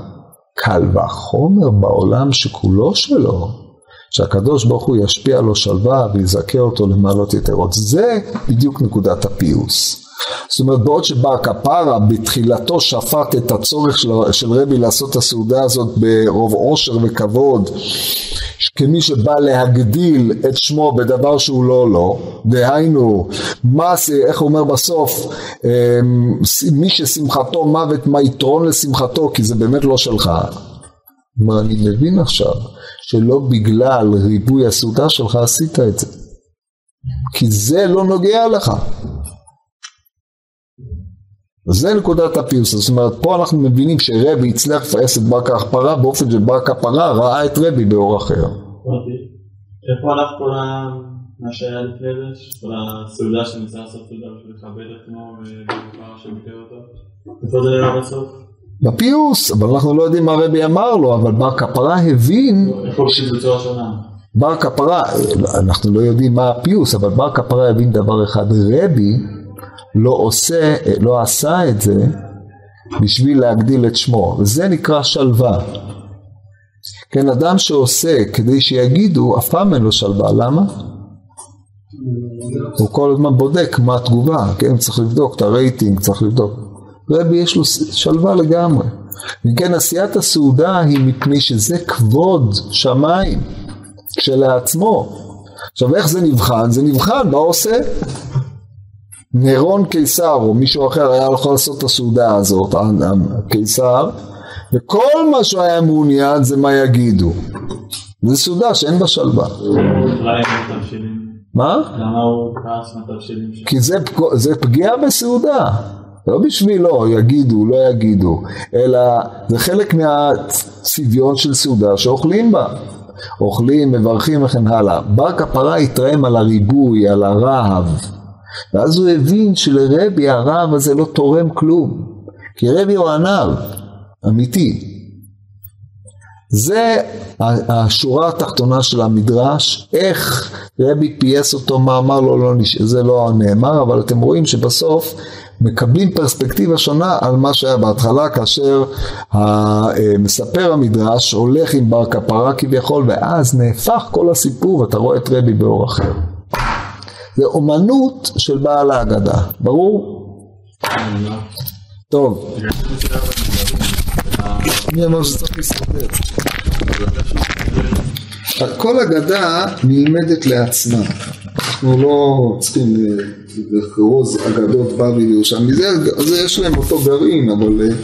A: קל וחומר בעולם שכולו שלו, שהקדוש ברוך הוא ישפיע לו שלווה ויזכה אותו למעלות יתרות. זה בדיוק נקודת הפיוס. זאת אומרת, בעוד שבא הכפרה בתחילתו שפט את הצורך של, של רבי לעשות את הסעודה הזאת ברוב עושר וכבוד, כמי שבא להגדיל את שמו בדבר שהוא לא לו, דהיינו, מה, איך הוא אומר בסוף, אמ, מי ששמחתו מוות, מה יתרון לשמחתו, כי זה באמת לא שלך. כלומר, אני מבין עכשיו שלא בגלל ריבוי הסעודה שלך עשית את זה, כי זה לא נוגע לך. זה נקודת הפיוס, זאת אומרת פה אנחנו מבינים שרבי הצליח לפייס את בר כפרה באופן שבר כפרה ראה את רבי באור אחר.
B: איפה הלך כל מה שהיה לפני זה? כל הסעודה שניסה לעשות סעודה בשביל לכבד את עצמו ובכפרה שביטר אותו? איפה זה נראה בסוף?
A: בפיוס, אבל אנחנו לא יודעים מה רבי אמר לו, אבל בר כפרה הבין,
B: שונה?
A: בר כפרה, אנחנו לא יודעים מה הפיוס, אבל בר כפרה הבין דבר אחד, רבי לא עושה, לא עשה את זה בשביל להגדיל את שמו, וזה נקרא שלווה. כן, אדם שעושה כדי שיגידו, אף פעם אין לו שלווה, למה? הוא כל הזמן בודק מה התגובה, כן, צריך לבדוק את הרייטינג, צריך לבדוק. רבי יש לו שלווה לגמרי. אם כן, עשיית הסעודה היא מפני שזה כבוד שמיים כשלעצמו. עכשיו, איך זה נבחן? זה נבחן בעושה. נירון קיסר או מישהו אחר היה יכול לעשות את הסעודה הזאת, הקיסר, וכל מה שהוא היה מעוניין זה מה יגידו. זו סעודה שאין בה שלווה.
B: מתבשלים.
A: מה?
B: למה הוא כעס מהתבשילים שלו?
A: כי זה, זה פגיעה בסעודה. לא בשבילו יגידו, לא יגידו, אלא זה חלק מהצביון של סעודה שאוכלים בה. אוכלים, מברכים וכן הלאה. בר כפרה התרעם על הריבוי, על הרהב. ואז הוא הבין שלרבי הרהב הזה לא תורם כלום. כי רבי הוא ענב, אמיתי. זה השורה התחתונה של המדרש, איך רבי פייס אותו, מה אמר לו, לא, נש- זה לא נאמר, אבל אתם רואים שבסוף מקבלים פרספקטיבה שונה על מה שהיה בהתחלה, כאשר מספר המדרש הולך עם בר כפרה כביכול, ואז נהפך כל הסיפור ואתה רואה את רבי באור אחר. זה אומנות של בעל ההגדה, ברור? טוב, מי אמר שצריך להסתדר? כל אגדה נלמדת לעצמה. אנחנו לא צריכים לחרוז אגדות בבלי וירושלמי, זה, זה יש להם אותו גרעין, אבל אה,